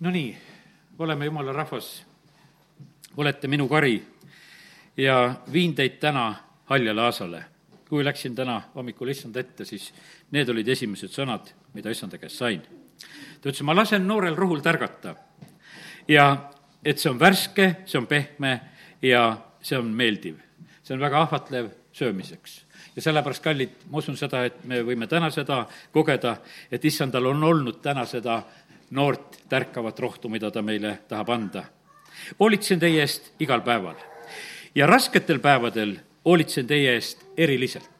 Nonii, oleme jumala rahvas, olete minu kari ja viin teid täna haljale aasale. kui läksin täna hommikul issanda ette, siis need olid esimesed sõnad, mida issanda käest sain. ta ütles, ma lasen noorel ruhul tärgata ja et see on värske, see on pehme ja see on meeldiv. see on väga ahvatlev söömiseks ja sellepärast, kallid, ma usun seda, et me võime täna seda kogeda, et issandal on olnud täna seda noort tärkavat rohtu, mida ta meile tahab anda. hoolitsen teie eest igal päeval ja rasketel päevadel hoolitsen teie eest eriliselt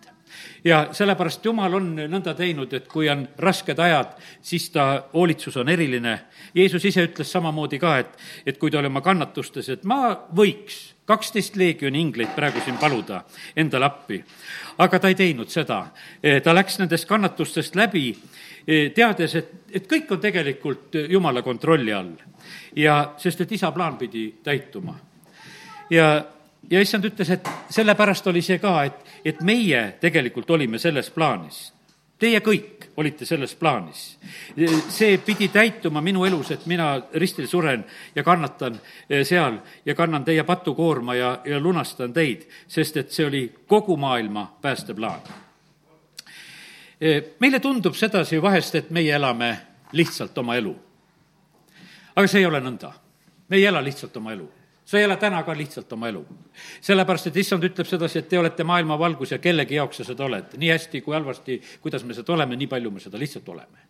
ja sellepärast Jumal on nõnda teinud, et kui on rasked ajad, siis ta hoolitsus on eriline. Jeesus ise ütles samamoodi ka, et, et kui ta oli oma kannatustes, et ma võiks kaksteist leegioni ingleid praegu siin paluda endale appi. aga ta ei teinud seda. ta läks nendest kannatustest läbi, teades, et, et kõik on tegelikult Jumala kontrolli all. ja sest, et isa plaan pidi täituma. ja ja issand ütles, et sellepärast oli see ka, et, et meie tegelikult olime selles plaanis. Teie kõik olite selles plaanis. see pidi täituma minu elus, et mina ristil suren ja kannatan eh, seal ja kannan teie patukoorma ja, ja lunastan teid, sest et see oli kogu maailma päästeplaan. Meile tundub sedasi vahest, et meie elame lihtsalt oma elu. aga see ei ole nõnda. me ei ela lihtsalt oma elu sa ei ela täna ka lihtsalt oma elu. sellepärast, et issand ütleb sedasi, et te olete maailma valgus ja kellegi jaoks sa seda oled. nii hästi kui halvasti, kuidas me seda oleme, nii palju me seda lihtsalt oleme.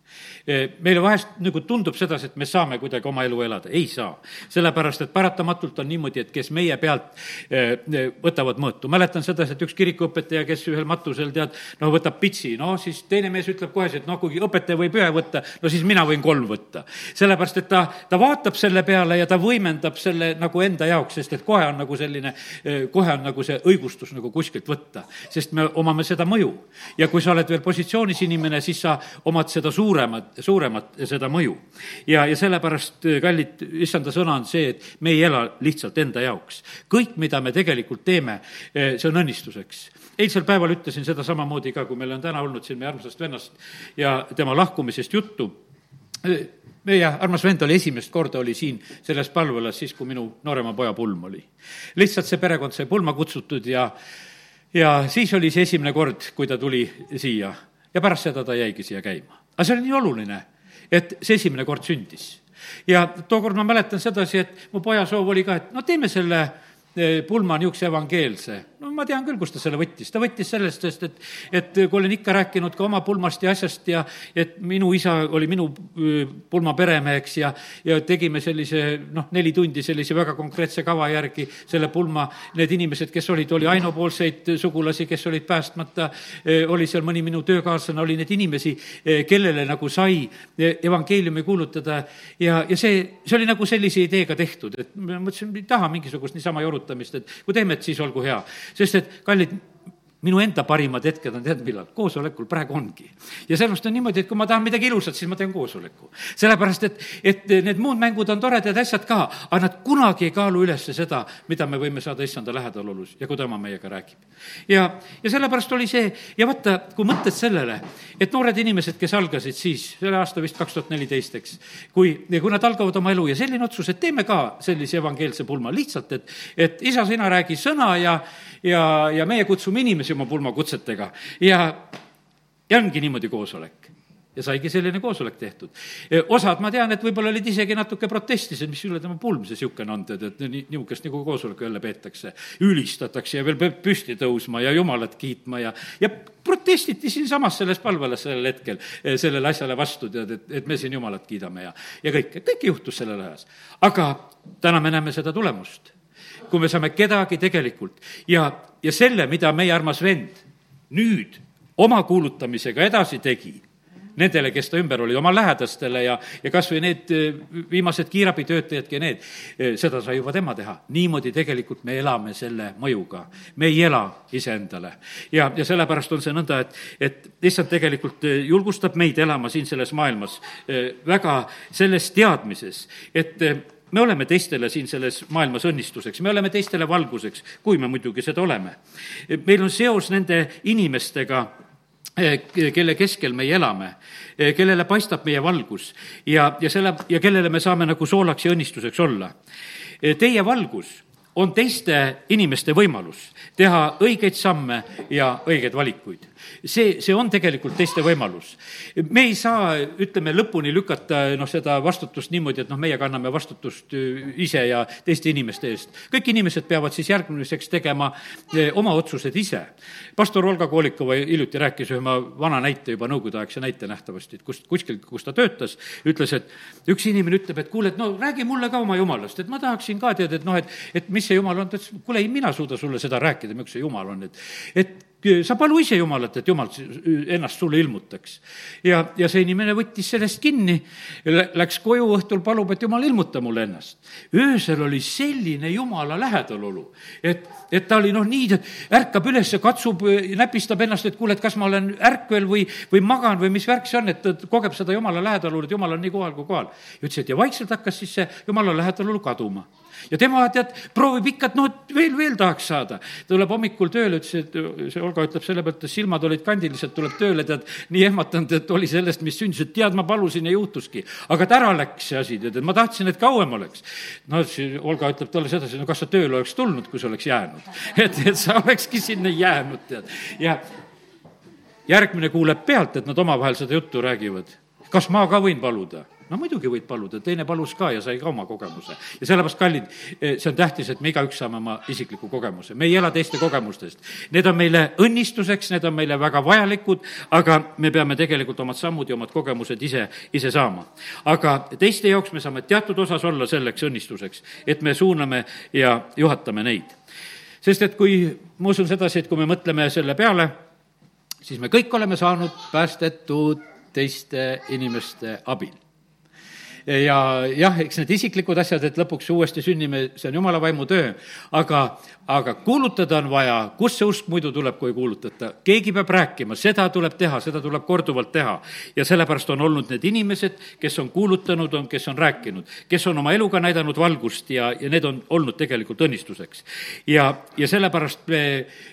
E, meile vahest nagu tundub sedasi, et me saame kuidagi oma elu elada. ei saa. sellepärast, et paratamatult on niimoodi, et kes meie pealt e, e, võtavad mõõtu. mäletan sedasi, et üks kirikuõpetaja, kes ühel matusel tead, no võtab pitsi, no siis teine mees ütleb kohe, et noh, kui õpetaja võib ühe võtta, no siis mina võin kolm võtta. sellepärast, et ta, ta vaatab selle peale ja ta võimendab selle nagu enda jaoks, sest et kohe on nagu selline, eh, kohe on nagu see õigustus nagu kuskilt võtta, sest me omame seda mõju. ja kui sa oled veel positsioonis inimene, siis sa omad seda suuremat, suuremat seda mõju. ja, ja sellepärast, eh, kallid, issanda sõna on see, et me ei ela lihtsalt enda jaoks. kõik, mida me tegelikult teeme, eh, see on õnnistuseks eilsel päeval ütlesin seda samamoodi ka, kui meil on täna olnud siin meie armsast vennast ja tema lahkumisest juttu meie armas vend oli esimest korda, oli siin selles palvelas siis, kui minu noorema poja pulm oli. lihtsalt see perekond sai pulma kutsutud ja, ja siis oli see esimene kord, kui ta tuli siia ja pärast seda ta jäigi siia käima. Aga see oli nii oluline, et see esimene kord sündis. ja tookord ma mäletan sedasi, et mu poja soov oli ka, et no teeme selle eh, pulma niisuguse evangeelse no ma tean küll, kust ta selle võttis, ta võttis sellest, sest et, et kui olen ikka rääkinud ka oma pulmast ja asjast ja et minu isa oli minu pulma peremeheks ja, ja tegime sellise noh, neli tundi sellise väga konkreetse kava järgi selle pulma, need inimesed, kes olid, oli ainupoolseid sugulasi, kes olid päästmata, oli seal mõni minu töökaaslane, oli neid inimesi, kellele nagu sai evangeeliumi kuulutada. Ja, ja see, see oli nagu sellise ideega tehtud, et ma mõtlesin, ei taha mingisugust niisama jorutamist, et kui teeme, et siis olgu hea sest et kallid, minu enda parimad hetked on tead millal? koosolekul praegu ongi. ja sellepärast on niimoodi, et kui ma tahan midagi ilusat, siis ma teen koosoleku. sellepärast, et, et need muud mängud on toredad asjad ka, aga nad kunagi ei kaalu üles seda, mida me võime saada issanda lähedalolus ja kui tema meiega räägib. ja, ja sellepärast oli see ja vaata, kui mõtled sellele, et noored inimesed, kes algasid siis, selle aasta vist kaks tuhat neliteist, eks, kui, kui nad algavad oma elu ja selline otsus, et teeme ka sellise evangeelse pulma, lihtsalt, et, et isa, sina räägi sõna ja, ja, ja meie kutsume inimesi oma pulmakutsetega ja, ja ongi niimoodi koosolek ja saigi selline koosolek tehtud. osad, ma tean, et võib-olla olid isegi natuke protestisid, mis üle tema pulm see niisugune on, tead, et nii, niisugust nagu koosoleku jälle peetakse. ülistatakse ja veel peab püsti tõusma ja jumalat kiitma ja, ja protestiti siinsamas selles palvelas sellel hetkel sellele asjale vastu, tead, et, et me siin jumalat kiidame ja, ja kõik, kõik juhtus sellel ajas. aga täna me näeme seda tulemust kui me saame kedagi tegelikult ja, ja selle, mida meie armas vend nüüd oma kuulutamisega edasi tegi, nendele, kes ta ümber oli, oma lähedastele ja, ja kas või need eh, viimased kiirabitöötajadki, need, eh, seda sai juba tema teha. niimoodi tegelikult me elame selle mõjuga. me ei ela iseendale. ja, ja sellepärast on see nõnda, et, et lihtsalt tegelikult eh, julgustab meid elama siin selles maailmas väga selles teadmises, et me oleme teistele siin selles maailmas õnnistuseks, me oleme teistele valguseks, kui me muidugi seda oleme. meil on seos nende inimestega, kelle keskel meie elame, kellele paistab meie valgus ja, ja selle, ja kellele me saame nagu soolaks ja õnnistuseks olla. Teie valgus on teiste inimeste võimalus teha õigeid samme ja õigeid valikuid. See, see on tegelikult teiste võimalus. me ei saa, ütleme, lõpuni lükata noh, seda vastutust niimoodi, et noh, meie kanname vastutust äh, ise ja teiste inimeste eest. kõik inimesed peavad siis järgmiseks tegema äh, oma otsused ise. pastor Olga Koolikova hiljuti rääkis ühe vana näite, juba nõukogudeaegse näite nähtavasti, et kust, kuskil, kus ta töötas, ütles, et üks inimene ütleb, et kuule, et no räägi mulle ka oma jumalast, et ma tahaksin ka teada, et noh, et, et mis see jumal on, ta ütles, kuule, ei, mina suuda sulle seda rääkida, miks see jumal on, et, et sa palu ise Jumalat, et Jumal ennast sulle ilmutaks. ja, ja see inimene võttis sellest kinni, läks koju õhtul, palub, et Jumal, ilmuta mulle ennast. öösel oli selline Jumala lähedalolu, et, et ta oli noh, nii, ärkab üles, katsub, näpistab ennast, et kuule, et kas ma olen ärkvel või, või magan või mis värk see on, et ta kogeb seda Jumala lähedalolu, et Jumal on nii kohal kui kohal. ja ütles, et ja vaikselt hakkas siis see Jumala lähedalolu kaduma ja tema tead, proovib ikka, et noh, et veel, veel tahaks saada. tuleb hommikul tööle, ütles, et see Olga ütleb selle pealt, et silmad olid kandilised, tuleb tööle, tead, nii ehmatanud, et oli sellest, mis sündis, et tead, ma palusin ja juhtuski. aga et ära läks see asi, tead, et ma tahtsin, et kauem oleks. no siis Olga ütleb talle sedasi, no kas sa tööle oleks tulnud, kui sa oleks jäänud. et, et sa olekski sinna jäänud, tead, ja järgmine kuuleb pealt, et nad omavahel seda juttu räägivad. kas ma ka võin paluda? No muidugi võid paluda, teine palus ka ja sai ka oma kogemuse. ja sellepärast, kallid, eh, see on tähtis, et me igaüks saame oma isikliku kogemuse, me ei ela teiste kogemustest. Need on meile õnnistuseks, need on meile väga vajalikud, aga me peame tegelikult omad sammud ja omad kogemused ise, ise saama. aga teiste jaoks me saame teatud osas olla selleks õnnistuseks, et me suuname ja juhatame neid. sest et kui, ma usun sedasi, et kui me mõtleme selle peale, siis me kõik oleme saanud päästetud teiste inimeste abil ja jah, eks need isiklikud asjad, et lõpuks uuesti sünnime, see on jumala vaimu töö, aga, aga kuulutada on vaja, kust see usk muidu tuleb, kui ei kuulutata? keegi peab rääkima, seda tuleb teha, seda tuleb korduvalt teha. ja sellepärast on olnud need inimesed, kes on kuulutanud, on, kes on rääkinud, kes on oma eluga näidanud valgust ja, ja need on olnud tegelikult õnnistuseks. ja, ja sellepärast me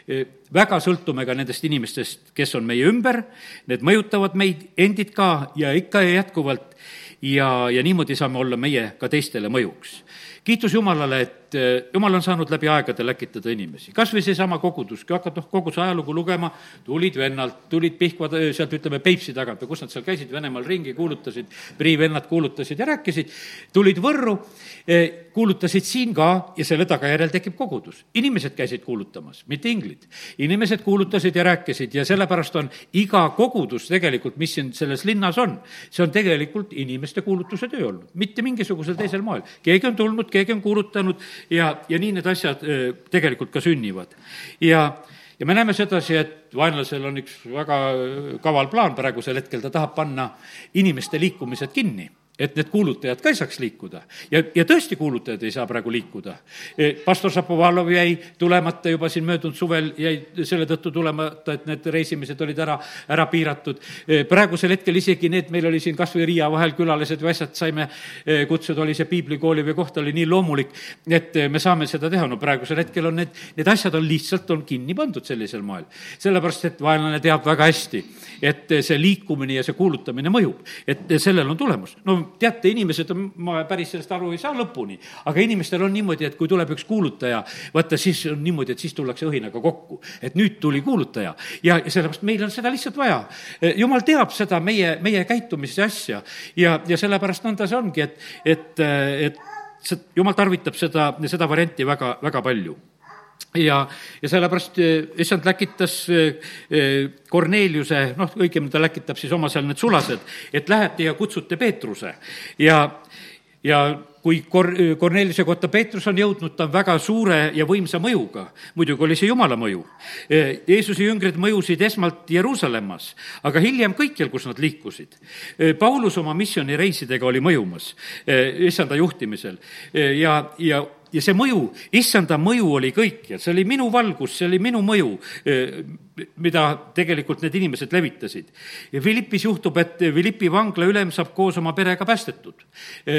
e, väga sõltume ka nendest inimestest, kes on meie ümber, need mõjutavad meid endid ka ja ikka ja jätkuvalt ja, ja niimoodi saame olla meie ka teistele mõjuks. Kiitus Jumalale, et eh, Jumal on saanud läbi aegade läkitada inimesi, kas või seesama kogudus, kui hakkad noh, koguduse ajalugu lugema, tulid vennalt, tulid Pihkva sealt, ütleme, Peipsi tagant või kus nad seal käisid, Venemaal ringi kuulutasid, Prii vennad kuulutasid ja rääkisid, tulid Võrru, eh, kuulutasid siin ka ja selle tagajärjel tekib kogudus. inimesed käisid kuulutamas, mitte inglid. inimesed kuulutasid ja rääkisid ja sellepärast on iga kogudus tegelikult, mis siin selles linnas on, see on tegelikult inimeste kuulutuse töö olnud, mitte mingisugusel teisel moel. keegi on tulnud, keegi on kuulutanud ja, ja nii need asjad tegelikult ka sünnivad. ja ja me näeme sedasi, et vaenlasel on üks väga kaval plaan praegusel hetkel, ta tahab panna inimeste liikumised kinni et need kuulutajad ka ei saaks liikuda. ja, ja tõesti, kuulutajad ei saa praegu liikuda. E, pastor Šapovalov jäi tulemata juba siin möödunud suvel, jäi selle tõttu tulemata, et need reisimised olid ära, ära piiratud. E, praegusel hetkel isegi need, meil oli siin kas või Riia vahel külalised või asjad, saime e, kutsuda, oli see piiblikooli või koht oli nii loomulik, et me saame seda teha. no praegusel hetkel on need, need asjad on lihtsalt, on kinni pandud sellisel moel. sellepärast, et vaenlane teab väga hästi, et see liikumine ja see kuulutamine mõjub, et sellel on tulemus. no teate, inimesed ma päris sellest aru ei saa lõpuni, aga inimestel on niimoodi, et kui tuleb üks kuulutaja, vaata siis on niimoodi, et siis tullakse õhinaga kokku. et nüüd tuli kuulutaja ja sellepärast meil on seda lihtsalt vaja. jumal teab seda meie, meie käitumise asja ja, ja sellepärast nõnda see ongi, et, et, et see, jumal tarvitab seda, seda varianti väga, väga palju ja, ja sellepärast eh, issand läkitas eh, eh, Korneliuse, noh, õigemini ta läkitab siis oma seal need sulased, et lähete ja kutsute Peetruse ja, ja kui Kor-, Korneliuse kohta Peetrus on jõudnud, ta on väga suure ja võimsa mõjuga. muidugi oli see Jumala mõju. Jeesuse jüngrid mõjusid esmalt Jeruusalemmas, aga hiljem kõikjal, kus nad liikusid. Paulus oma missioonireisidega oli mõjumas issanda juhtimisel ja, ja ja see mõju, issanda mõju oli kõikjal, see oli minu valgus, see oli minu mõju, mida tegelikult need inimesed levitasid. Philippis juhtub, et Philippi vangla ülem saab koos oma perega päästetud.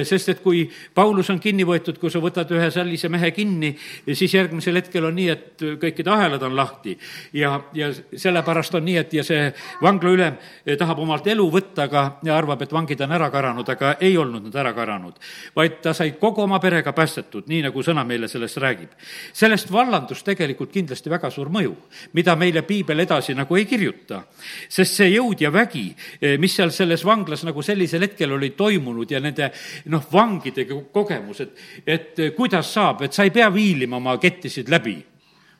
sest et kui Paulus on kinni võetud, kui sa võtad ühe sellise mehe kinni, siis järgmisel hetkel on nii, et kõikide ahelad on lahti. ja, ja sellepärast on nii, et ja see vangla ülem tahab omalt elu võtta, aga arvab, et vangid on ära karanud, aga ei olnud nad ära karanud. vaid ta sai kogu oma perega päästetud, nii nagu sõna meile sellest räägib. sellest vallandus tegelikult kindlasti väga suur mõju, mida meile piibel piibel edasi nagu ei kirjuta. sest see jõud ja vägi, eh, mis seal selles vanglas nagu sellisel hetkel oli toimunud ja nende noh, vangide kogemus, et, et eh, kuidas saab, et sa ei pea viilima oma kettisid läbi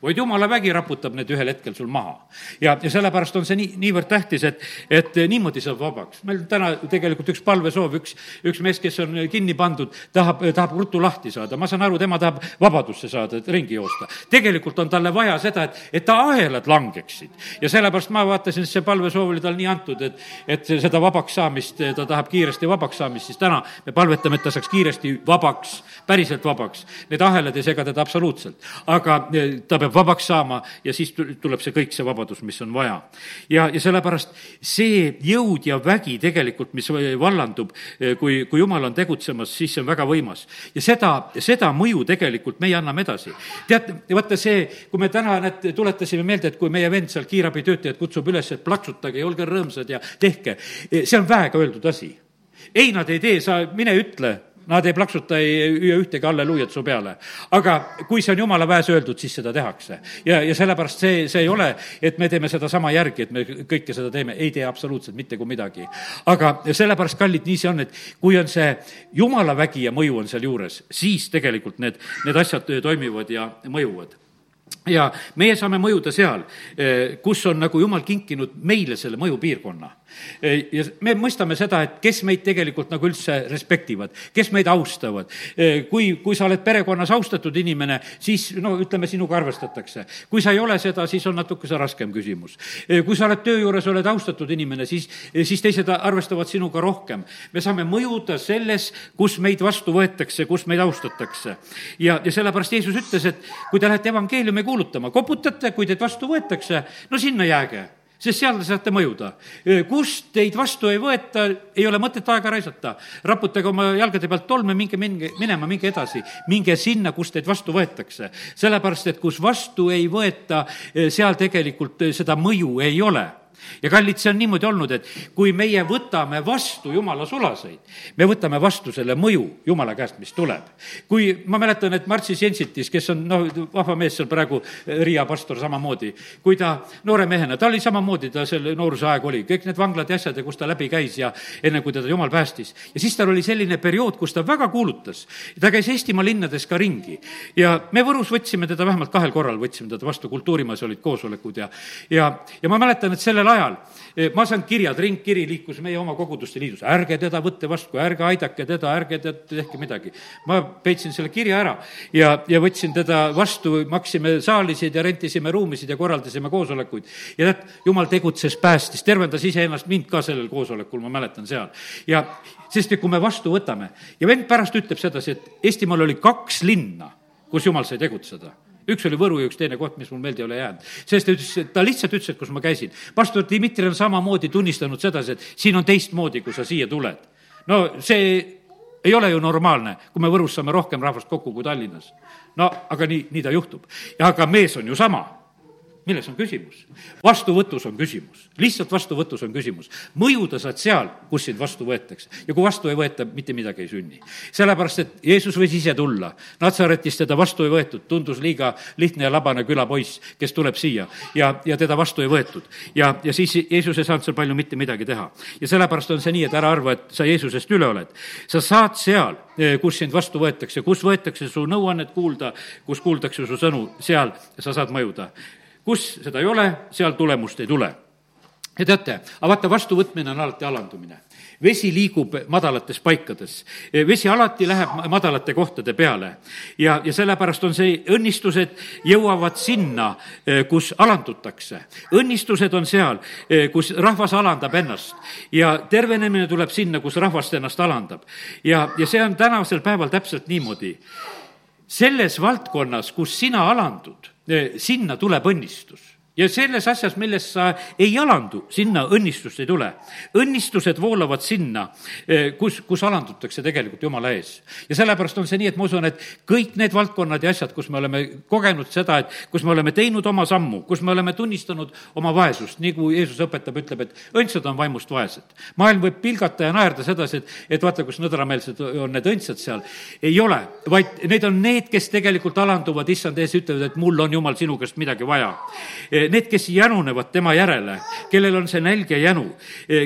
vaid jumala vägi raputab need ühel hetkel sul maha. ja, ja sellepärast on see nii, niivõrd tähtis, et, et niimoodi saab vabaks. meil täna tegelikult üks palvesoov, üks, üks mees, kes on kinni pandud, tahab, tahab ruttu lahti saada, ma saan aru, tema tahab vabadusse saada, et ringi joosta. tegelikult on talle vaja seda, et, et ta ahelad langeksid. ja sellepärast ma vaatasin, see palvesoov oli tal nii antud, et, et seda vabaks saamist, ta tahab kiiresti vabaks saamist, siis täna me palvetame, et ta saaks kiiresti vabaks, päriselt vabaks. Need ahelad ei sega teda absoluutselt, aga ta peab vabaks saama ja siis tuleb see kõik, see vabadus, mis on vaja. ja, ja sellepärast see jõud ja vägi tegelikult, mis vallandub, eh, kui, kui jumal on tegutsemas, siis see on väga võimas. ja seda, seda mõju tegelikult meie anname edasi. teate, vaata see, kui me täna need tuletasime meelde, et kui meie vend seal kiirabitöötajad kutsub üles, et plaksutage ja olge rõõmsad ja tehke, eh, see on väega öeldud asi. ei, nad ei tee, sa mine ütle Nad ei plaksuta, ei hüüa ühtegi halleluujat su peale. aga kui see on jumala väes öeldud, siis seda tehakse. ja, ja sellepärast see, see ei ole, et me teeme sedasama järgi, et me kõike seda teeme, ei tee absoluutselt mitte kui midagi. aga sellepärast, kallid, nii see on, et kui on see jumala vägi ja mõju on sealjuures, siis tegelikult need, need asjad toimivad ja mõjuvad ja meie saame mõjuda seal, kus on nagu jumal kinkinud meile selle mõjupiirkonna ja me mõistame seda, et kes meid tegelikult nagu üldse respektivad, kes meid austavad. kui, kui sa oled perekonnas austatud inimene, siis no ütleme, sinuga arvestatakse. kui sa ei ole seda, siis on natukese raskem küsimus. kui sa oled töö juures, oled austatud inimene, siis, siis teised arvestavad sinuga rohkem. me saame mõjuda selles, kus meid vastu võetakse, kus meid austatakse. ja, ja sellepärast Jeesus ütles, et kui te lähete evangeeliumi kuulutama, koputate, kui teid vastu võetakse, no sinna jääge sest seal te saate mõjuda. kust teid vastu ei võeta, ei ole mõtet aega raisata. raputage oma jalgade pealt tolme, minge, minge, minema, minge edasi. minge sinna, kus teid vastu võetakse. sellepärast, et kus vastu ei võeta, seal tegelikult seda mõju ei ole ja kallid, see on niimoodi olnud, et kui meie võtame vastu jumala sulaseid, me võtame vastu selle mõju jumala käest, mis tuleb. kui ma mäletan, et Martsis Jensitis, kes on noh, vahva mees seal praegu, Riia pastor samamoodi, kui ta noore mehena, ta oli samamoodi, ta selle nooruse aeg oli, kõik need vanglad ja asjad ja kus ta läbi käis ja enne, kui teda jumal päästis. ja siis tal oli selline periood, kus ta väga kuulutas. ta käis Eestimaa linnades ka ringi ja me Võrus võtsime teda vähemalt kahel korral, võtsime teda vastu, kultuurimajas olid koosolekud ja, ja, ja ma mäletan, et sellel ajal eh, ma saan kirjad, ringkiri liikus meie oma koguduste liidus, ärge teda võtte vastu, ärge aidake teda, ärge te, tehke midagi. ma peitsin selle kirja ära ja, ja võtsin teda vastu, maksime saalisid ja rentisime ruumisid ja korraldasime koosolekuid. ja tead, jumal tegutses, päästis, tervendas iseennast, mind ka sellel koosolekul, ma mäletan seal. ja sest, et kui me vastu võtame ja vend pärast ütleb sedasi, et Eestimaal oli kaks linna, kus jumal sai tegutseda üks oli Võru ja üks teine koht, mis mul meelde ei ole jäänud. sest ta ütles, ta lihtsalt ütles, et kus ma käisin. pastor Dmitri on samamoodi tunnistanud sedasi, et siin on teistmoodi, kui sa siia tuled. no see ei ole ju normaalne, kui me Võrus saame rohkem rahvast kokku kui Tallinnas. no aga nii, nii ta juhtub. ja aga mees on ju sama milles on küsimus? vastuvõtus on küsimus, lihtsalt vastuvõtus on küsimus. mõjuda saad seal, kus sind vastu võetakse ja kui vastu ei võeta, mitte midagi ei sünni. sellepärast, et Jeesus võis ise tulla, Natsaretist teda vastu ei võetud, tundus liiga lihtne ja labane külapoiss, kes tuleb siia ja, ja teda vastu ei võetud. ja, ja siis Jeesus ei saanud seal palju mitte midagi teha. ja sellepärast on see nii, et ära arva, et sa Jeesusest üle oled. sa saad seal, eh, kus sind vastu võetakse, kus võetakse su nõuannet kuulda, kus kuuldakse su sõnu, seal sa saad mõjuda kus seda ei ole, seal tulemust ei tule. ja teate, aga vaata, vastuvõtmine on alati alandumine. vesi liigub madalates paikades, vesi alati läheb madalate kohtade peale ja, ja sellepärast on see, õnnistused jõuavad sinna, kus alandutakse. õnnistused on seal, kus rahvas alandab ennast ja tervenemine tuleb sinna, kus rahvas ennast alandab. ja, ja see on tänasel päeval täpselt niimoodi selles valdkonnas, kus sina alandud, sinna tuleb õnnistus ja selles asjas, milles sa ei alandu, sinna õnnistust ei tule. õnnistused voolavad sinna, eh, kus, kus alandutakse tegelikult Jumala ees. ja sellepärast on see nii, et ma usun, et kõik need valdkonnad ja asjad, kus me oleme kogenud seda, et kus me oleme teinud oma sammu, kus me oleme tunnistanud oma vaesust, nii kui Jeesus õpetab, ütleb, et õndsad on vaimust vaesed. maailm võib pilgata ja naerda sedasi, et, et vaata, kus nõdrameelsed on need õndsad seal. ei ole, vaid need on need, kes tegelikult alanduvad issand ees, ütlevad, et mul on, Jumal, sinu käest midagi vaja need, kes janunevad tema järele, kellel on see nälg ja jänu,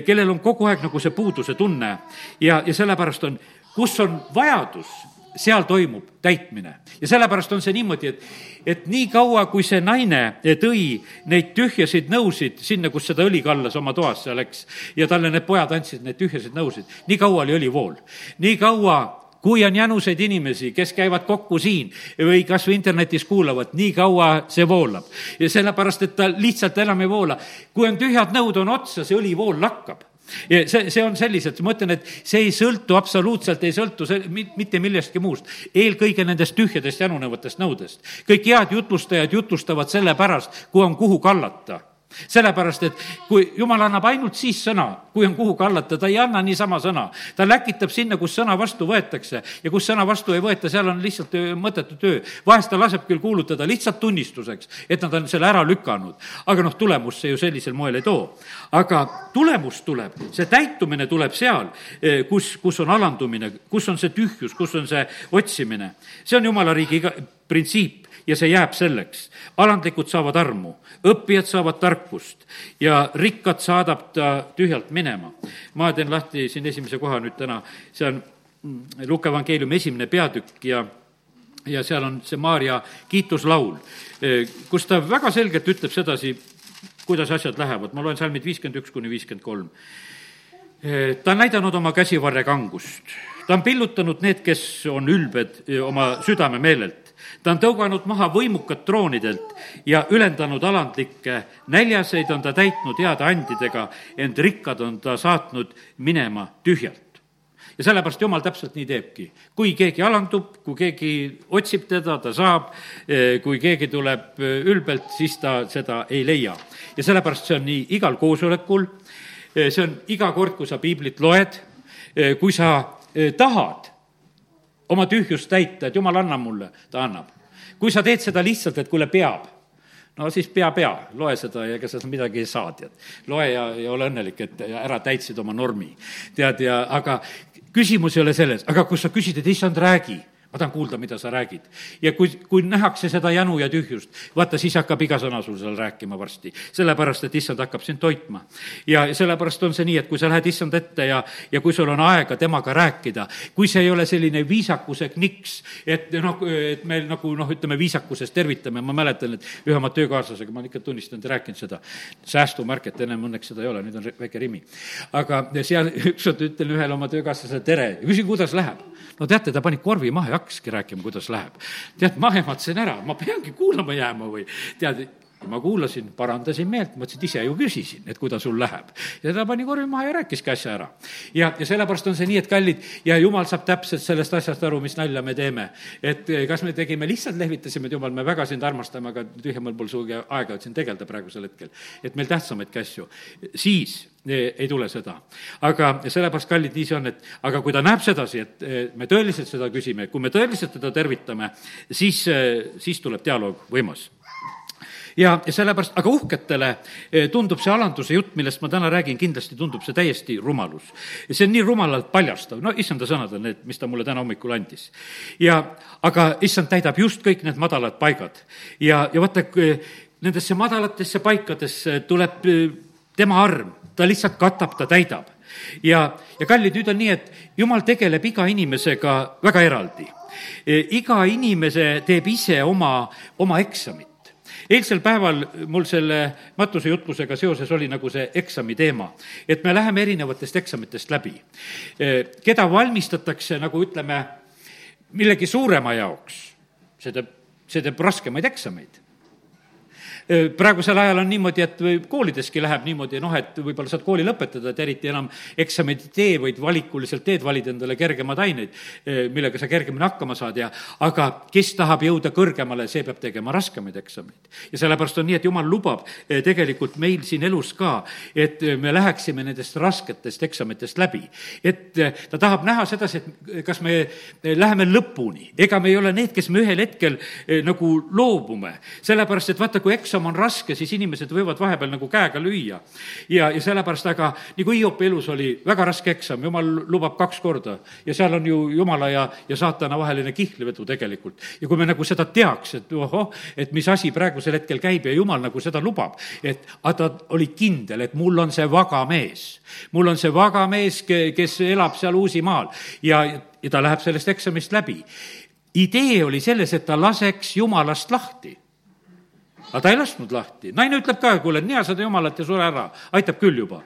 kellel on kogu aeg nagu see puuduse tunne ja, ja sellepärast on, kus on vajadus, seal toimub täitmine. ja sellepärast on see niimoodi, et, et nii kaua, kui see naine tõi neid tühjasid nõusid sinna, kus seda õli kallas oma toas seal, eks, ja talle need pojad andsid neid tühjasid nõusid, nii kaua oli õli vool. nii kaua kui on jänuseid inimesi, kes käivad kokku siin või kas või internetis kuulavad, nii kaua see voolab. ja sellepärast, et ta lihtsalt enam ei voola. kui on tühjad nõud on otsa, see õlivool lakkab ja see, see on selliselt, ma ütlen, et see ei sõltu, absoluutselt ei sõltu see, mitte millestki muust. eelkõige nendest tühjadest janunevatest nõudest. kõik head jutlustajad jutustavad sellepärast, kui on kuhu kallata sellepärast, et kui jumal annab ainult siis sõna, kui on kuhu kallata, ta ei anna niisama sõna. ta läkitab sinna, kus sõna vastu võetakse ja kus sõna vastu ei võeta, seal on lihtsalt mõttetu töö. vahest ta laseb küll kuulutada lihtsalt tunnistuseks, et nad on selle ära lükanud. aga noh, tulemust see ju sellisel moel ei too. aga tulemus tuleb, see täitumine tuleb seal, eh, kus, kus on alandumine, kus on see tühjus, kus on see otsimine. see on jumala riigi printsiip ja see jääb selleks. alandlikud saavad armu, õppijad saavad tarkust ja rikkad saadab ta tühjalt minema. ma teen lahti siin esimese koha nüüd täna, see on Luka evangeeliumi esimene peatükk ja ja seal on see Maarja kiituslaul, kus ta väga selgelt ütleb sedasi, kuidas asjad lähevad, ma loen salmid viiskümmend üks kuni viiskümmend kolm. ta on näidanud oma käsivarre kangust, ta on pillutanud need, kes on ülbed oma südamemeelelt ta on tõuganud maha võimukad troonidelt ja ülendanud alandlikke, näljaseid on ta täitnud heade andidega, ent rikkad on ta saatnud minema tühjalt ja sellepärast Jumal täpselt nii teebki. kui keegi alandub, kui keegi otsib teda, ta saab, kui keegi tuleb ülbelt, siis ta seda ei leia. ja sellepärast see on nii igal koosolekul, see on iga kord, kui sa piiblit loed, kui sa tahad oma tühjust täita, et jumal, anna mulle, ta annab. kui sa teed seda lihtsalt, et kuule, peab, no siis pea, pea, loe seda ja ega sa midagi ei saa, tead. loe ja, ja ole õnnelik, et ära täitsid oma normi. tead, ja aga küsimus ei ole selles, aga kui sa küsid, et issand, räägi ma tahan kuulda, mida sa räägid. ja kui, kui nähakse seda janu ja tühjust, vaata, siis hakkab iga sõna sul seal rääkima varsti. sellepärast, et issand hakkab sind toitma. ja sellepärast on see nii, et kui sa lähed issand ette ja, ja kui sul on aega temaga rääkida, kui see ei ole selline viisakuse kniks, et noh, et me nagu noh, ütleme viisakuses tervitame, ma mäletan, et ühe oma töökaaslasega ma olen ikka tunnistanud ja rääkinud seda, säästumärket ennem õnneks seda ei ole, nüüd on väike Rimi. aga seal ükskord ütlen ühele oma töökaaslasele tere ja küsin, kuidas läheb. no teate, ta pani korvi maha ja hakkaski rääkima, kuidas läheb. tead, ma ehmatasin ära, ma peangi kuulama jääma või tead, ma kuulasin, parandasin meelt, mõtlesin, et ise ju küsisin, et kuidas sul läheb. ja ta pani korvi maha ja rääkiski asja ära. ja, ja sellepärast on see nii, et kallid, ja jumal saab täpselt sellest asjast aru, mis nalja me teeme. et eh, kas me tegime, lihtsalt lehvitasime, et jumal, me väga sind armastame, aga tühjamal pole sugugi aega, et siin tegeleda praegusel hetkel. et meil tähtsamaidki asju. siis eh, ei tule seda. aga sellepärast, kallid, nii see on, et aga kui ta näeb sedasi, et eh, me tõeliselt seda küsime, kui me tõeliselt teda tervitame, siis, siis tuleb dialoog võimas ja, ja sellepärast, aga uhketele eh, tundub see alanduse jutt, millest ma täna räägin, kindlasti tundub see täiesti rumalus. see on nii rumalalt paljastav, no issanda sõnad on need, mis ta mulle täna hommikul andis. ja, aga issand täidab just kõik need madalad paigad ja, ja vaata, nendesse madalatesse paikadesse tuleb eh, tema arm, ta lihtsalt katab, ta täidab ja, ja kallid, nüüd on nii, et jumal tegeleb iga inimesega väga eraldi. Eh, iga inimese teeb ise oma, oma eksamit eilsel päeval mul selle matuse jutlusega seoses oli nagu see eksami teema, et me läheme erinevatest eksamitest läbi. keda valmistatakse nagu ütleme, millegi suurema jaoks, see teeb, see teeb raskemaid eksameid. Praegusel ajal on niimoodi, et koolideski läheb niimoodi, noh, et võib-olla saad kooli lõpetada, et eriti enam eksameid ei tee, vaid valikuliselt teed, valid endale kergemad aineid, millega sa kergemini hakkama saad ja aga kes tahab jõuda kõrgemale, see peab tegema raskemaid eksameid. ja sellepärast on nii, et jumal lubab tegelikult meil siin elus ka, et me läheksime nendest rasketest eksamitest läbi. et ta tahab näha sedasi, et kas me läheme lõpuni, ega me ei ole need, kes me ühel hetkel nagu loobume, sellepärast et vaata, kui eksam on raske, siis inimesed võivad vahepeal nagu käega lüüa. ja, ja sellepärast, aga nagu Hiopi elus oli väga raske eksam, jumal lubab kaks korda ja seal on ju jumala ja, ja saatana vaheline kihlvedu tegelikult. ja kui me nagu seda teaks, et ohoh, et mis asi praegusel hetkel käib ja jumal nagu seda lubab, et aga ta oli kindel, et mul on see vaga mees. mul on see vaga mees, kes elab seal Uusimaal ja, ja ta läheb sellest eksamist läbi idee oli selles, et ta laseks jumalast lahti. Aga ta ei lasknud lahti, naine ütleb ka, kuule, nea seda jumalat ja sure ära, aitab küll juba.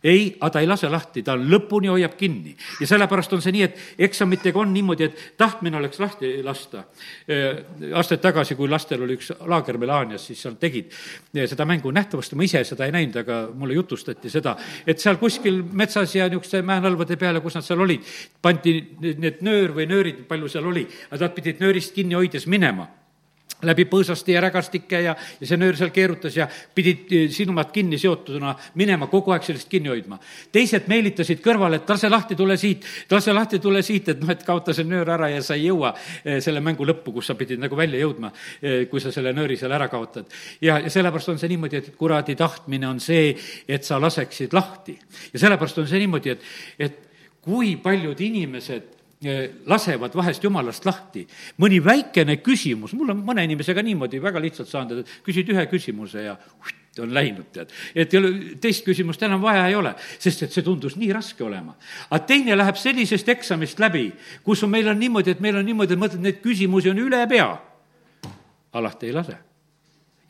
Ei, aga ta ei lase lahti, ta lõpuni hoiab kinni. ja sellepärast on see nii, et eksamitega on niimoodi, et tahtmine oleks lahti lasta. aastaid tagasi, kui lastel oli üks laager Melanias, siis seal tegid seda mängu. Nähtavasti, ma ise seda ei näinud, aga mulle jutustati seda, et seal kuskil metsas ja niisuguste mäenõlvade peale, kus nad seal olid, pandi need nöör või nöörid, palju seal oli, aga nad pidid nöörist kinni hoides minema läbi põõsaste ja rägastike ja, ja see nöör seal keerutas ja pidid eh, silmad kinni seotuna minema, kogu aeg sellest kinni hoidma. teised meelitasid kõrvale, et lase lahti, tule siit, lase lahti, tule siit, et noh, et kaota see nöör ära ja sa ei jõua eh, selle mängu lõppu, kus sa pidid nagu välja jõudma, eh, kui sa selle nööri seal ära kaotad. ja, ja sellepärast on see niimoodi, et kuradi tahtmine on see, et sa laseksid lahti. ja sellepärast on see niimoodi, et, et kui paljud inimesed lasevad vahest jumalast lahti. mõni väikene küsimus, mul on mõne inimesega niimoodi väga lihtsalt saanud, et küsid ühe küsimuse ja uht, on läinud, tead. et ei ole, teist küsimust enam vaja ei ole, sest et see tundus nii raske olema. aga teine läheb sellisest eksamist läbi, kus on, meil on niimoodi, et meil on niimoodi, et mõtled, neid küsimusi on üle pea. alati ei lase.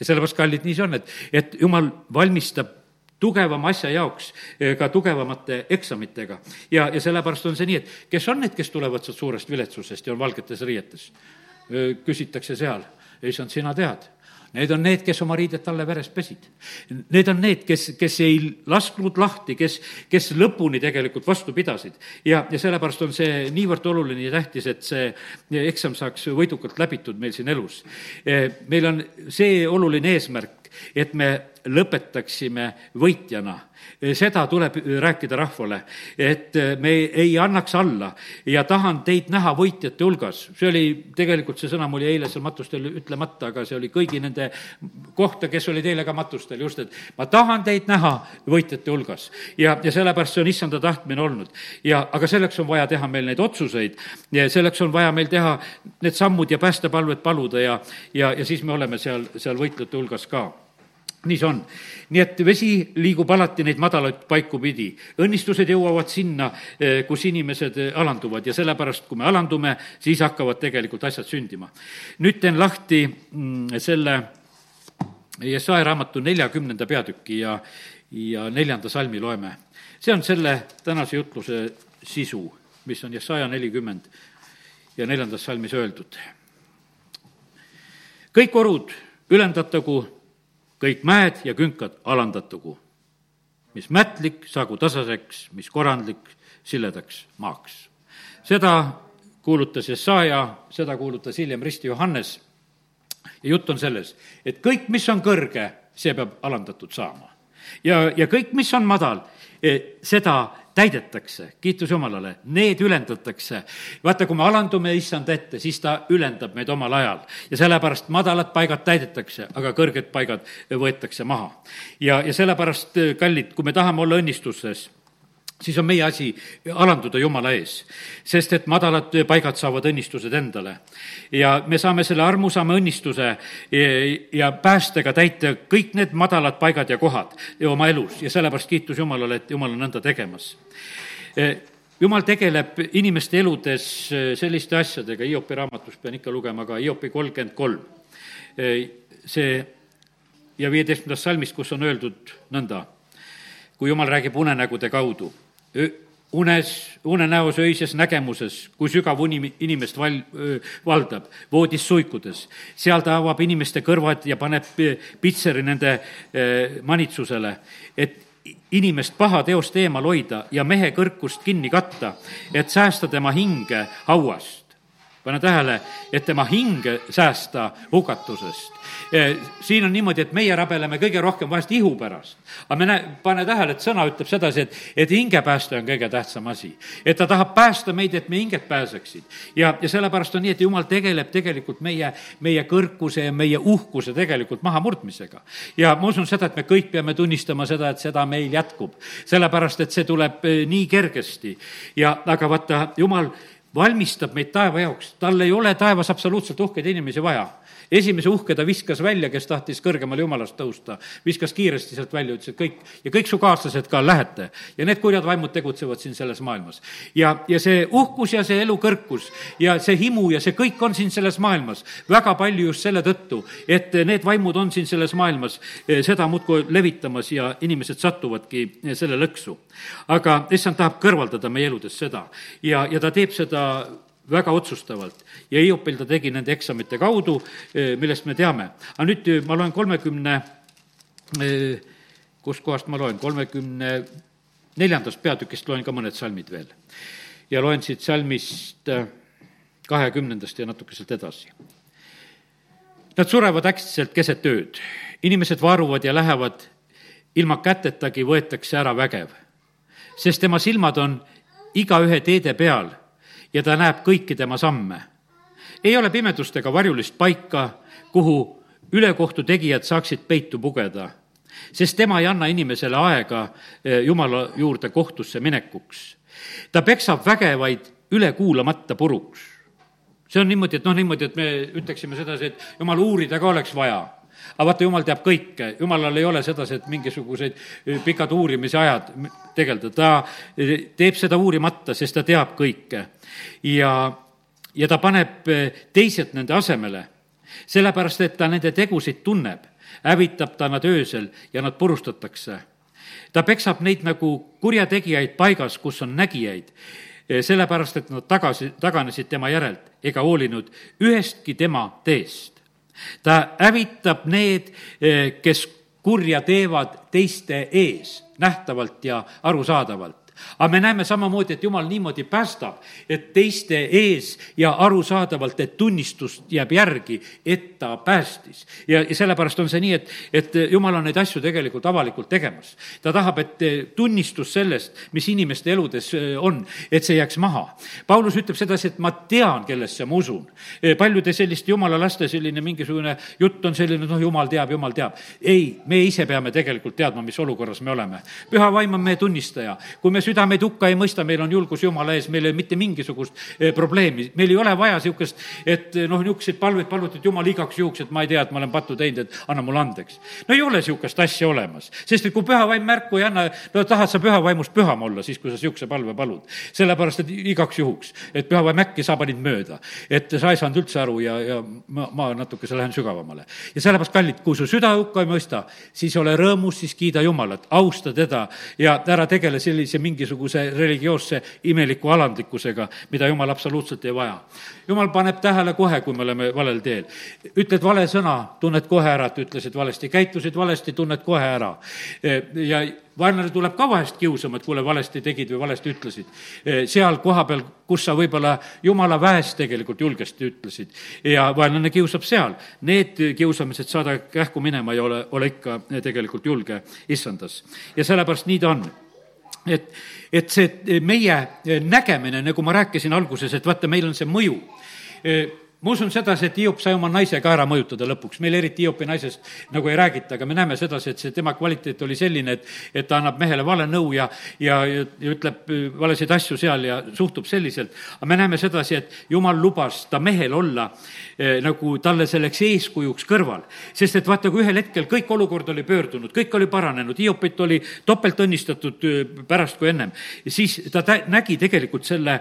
ja sellepärast, kallid, nii see on, et, et jumal valmistab tugevama asja jaoks eh, ka tugevamate eksamitega. ja, ja sellepärast on see nii, et kes on need, kes tulevad sealt suurest viletsusest ja on valgetes riietes? küsitakse seal, issand, sina tead Need on need, kes oma riidet talle veres pesid. Need on need, kes, kes ei lasknud lahti, kes, kes lõpuni tegelikult vastu pidasid. ja, ja sellepärast on see niivõrd oluline ja tähtis, et see eksam saaks võidukalt läbitud meil siin elus. Eh, meil on see oluline eesmärk, et me lõpetaksime võitjana. seda tuleb rääkida rahvale, et me ei annaks alla ja tahan teid näha võitjate hulgas. see oli, tegelikult see sõna mul jäi eile seal matustel ütlemata, aga see oli kõigi nende kohta, kes olid eile ka matustel, just, et ma tahan teid näha võitjate hulgas. ja, ja sellepärast see on issanda tahtmine olnud. ja, aga selleks on vaja teha meil neid otsuseid ja selleks on vaja meil teha need sammud ja päästepalved paluda ja, ja, ja siis me oleme seal, seal võitjate hulgas ka nii see on. nii et vesi liigub alati neid madalaid paiku pidi. õnnistused jõuavad sinna, eh, kus inimesed eh, alanduvad ja sellepärast, kui me alandume, siis hakkavad tegelikult asjad sündima. nüüd teen lahti mm, selle Jesaja raamatu neljakümnenda peatüki ja, ja neljanda salmi loeme. see on selle tänase jutluse sisu, mis on Jesaja nelikümmend ja neljandas salmis öeldud. kõik orud ülendatagu kõik mäed ja künkad alandatagu. mis mätlik saagu tasaseks, mis korrandlik siledaks maaks. seda kuulutas Jesaja, seda kuulutas hiljem Risti Johannes ja jutt on selles, et kõik, mis on kõrge, see peab alandatud saama. ja, ja kõik, mis on madal, eh, seda täidetakse, kiitus Jumalale, need ülendatakse. vaata, kui me alandume issand ette, siis ta ülendab meid omal ajal ja sellepärast madalad paigad täidetakse, aga kõrged paigad võetakse maha. ja, ja sellepärast, kallid, kui me tahame olla õnnistuses siis on meie asi alanduda Jumala ees, sest et madalad paigad saavad õnnistused endale. ja me saame selle armusama õnnistuse ja päästega täita kõik need madalad paigad ja kohad oma elus ja sellepärast kiitus Jumalale, et Jumal on nõnda tegemas. Jumal tegeleb inimeste eludes selliste asjadega, Hiopi raamatust pean ikka lugema ka Hiopi kolmkümmend kolm. see ja viieteistkümnendast salmist, kus on öeldud nõnda, kui Jumal räägib unenägude kaudu unes, unenäos, öises nägemuses, kui sügav uni inimest val-, valdab, voodis suikudes. seal ta avab inimeste kõrvad ja paneb pitseri nende manitsusele, et inimest paha teost eemal hoida ja mehe kõrkust kinni katta, et säästa tema hinge hauast pane tähele, et tema hinge säästa hukatusest. siin on niimoodi, et meie rabeleme kõige rohkem vahest ihu pärast. aga me näe, pane tähele, et sõna ütleb sedasi, et, et hingepääste on kõige tähtsam asi. et ta tahab päästa meid, et meie hinged pääseksid. ja, ja sellepärast on nii, et jumal tegeleb tegelikult meie, meie kõrkuse ja meie uhkuse tegelikult mahamurdmisega. ja ma usun seda, et me kõik peame tunnistama seda, et seda meil jätkub. sellepärast, et see tuleb eh, nii kergesti. ja aga vaata, jumal valmistab meid taeva jaoks, tal ei ole taevas absoluutselt uhkeid inimesi vaja esimese uhke ta viskas välja, kes tahtis kõrgemale jumalast tõusta. viskas kiiresti sealt välja, ütles, et kõik, ja kõik su kaaslased ka lähete. ja need kurjad vaimud tegutsevad siin selles maailmas. ja, ja see uhkus ja see elu kõrkus ja see himu ja see kõik on siin selles maailmas. väga palju just selle tõttu, et need vaimud on siin selles maailmas eh, seda muudkui levitamas ja inimesed satuvadki eh, selle lõksu. aga issand tahab kõrvaldada meie eludest seda ja, ja ta teeb seda väga otsustavalt ja Hiopil ta tegi nende eksamite kaudu, eh, millest me teame. aga nüüd eh, ma loen kolmekümne, eh, kuskohast ma loen, kolmekümne neljandast peatükist loen ka mõned salmid veel. ja loen siit salmist kahekümnendast ja natuke sealt edasi. Nad surevad äkitselt keset ööd, inimesed varuvad ja lähevad, ilma kätetagi võetakse ära vägev, sest tema silmad on igaühe teede peal ja ta näeb kõiki tema samme. Ei ole pimedust ega varjulist paika, kuhu ülekohtu tegijad saaksid peitu pugeda, sest tema ei anna inimesele aega eh, Jumala juurde kohtusse minekuks. ta peksab vägevaid üle kuulamata puruks. see on niimoodi, et noh, niimoodi, et me ütleksime sedasi, et jumal, uurida ka oleks vaja aga vaata, jumal teab kõike, jumalal ei ole sedasi, et mingisuguseid eh, pikad uurimise ajad tegeleda, ta eh, teeb seda uurimata, sest ta teab kõike. ja, ja ta paneb eh, teised nende asemele, sellepärast et ta nende tegusid tunneb, hävitab ta nad öösel ja nad purustatakse. ta peksab neid nagu kurjategijaid paigas, kus on nägijaid sellepärast, et nad tagasi, taganesid tema järelt ega hoolinud ühestki tema teest. Ta hävitab need, eh, kes kurja teevad teiste ees, nähtavalt ja arusaadavalt aga me näeme samamoodi, et jumal niimoodi päästab, et teiste ees ja arusaadavalt, et tunnistust jääb järgi, et ta päästis. ja, ja sellepärast on see nii, et, et jumal on neid asju tegelikult avalikult tegemas. ta tahab, et tunnistus sellest, mis inimeste eludes äh, on, et see jääks maha. Paulus ütleb sedasi, et ma tean, kellesse ma usun. Äh, paljude selliste jumala laste selline mingisugune jutt on selline, noh, jumal teab, jumal teab. ei, me ise peame tegelikult teadma, mis olukorras me oleme. püha vaim on meie tunnistaja. kui me süda meid hukka ei mõista, meil on julgus Jumala ees, meil ei ole mitte mingisugust eh, probleemi, meil ei ole vaja niisugust, et eh, noh, niisuguseid palveid paluda, et jumal igaks juhuks, et ma ei tea, et ma olen pattu teinud, et anna mulle andeks. no ei ole niisugust asja olemas, sest et kui püha vaim märku ei anna, no tahad sa püha vaimust püham olla, siis kui sa niisuguse palve palud. sellepärast, et igaks juhuks, et püha vaim äkki sa panid mööda, et sa ei saanud üldse aru ja, ja ma, ma natukese lähen sügavamale. ja sellepärast, kallid, kui su süda hukka ei mõista, siis ole rõõmus, siis kiida Jumalat, austa teda ja ära tegele sellise mingi mingisuguse religioosse imeliku alandlikkusega, mida jumal absoluutselt ei vaja. jumal paneb tähele kohe, kui me oleme valel teel. ütled vale sõna, tunned kohe ära, et ütlesid valesti, käitusid valesti, tunned kohe ära. ja vaenlane tuleb ka vahest kiusama, et kuule, valesti tegid või valesti ütlesid. seal kohapeal, kus sa võib-olla jumala väest tegelikult julgesti ütlesid ja vaenlane kiusab seal. Need kiusamised saada kähku minema ei ole, ole ikka tegelikult julge issandas. ja sellepärast nii ta on et, et see meie nägemine, nagu ma rääkisin alguses, et vaata, meil on see mõju ma usun sedasi, et Hiop sai oma naise ka ära mõjutada lõpuks, meil eriti Hiopi naisest nagu ei räägita, aga me näeme sedasi, et see tema kvaliteet oli selline, et, et ta annab mehele vale nõu ja, ja, ja ütleb valesid asju seal ja suhtub selliselt. aga me näeme sedasi, et jumal lubas ta mehel olla eh, nagu talle selleks eeskujuks kõrval. sest et vaata, kui ühel hetkel kõik olukord oli pöördunud, kõik oli paranenud, Hiopit oli topelt õnnistatud eh, pärast kui ennem, siis ta tä-, nägi tegelikult selle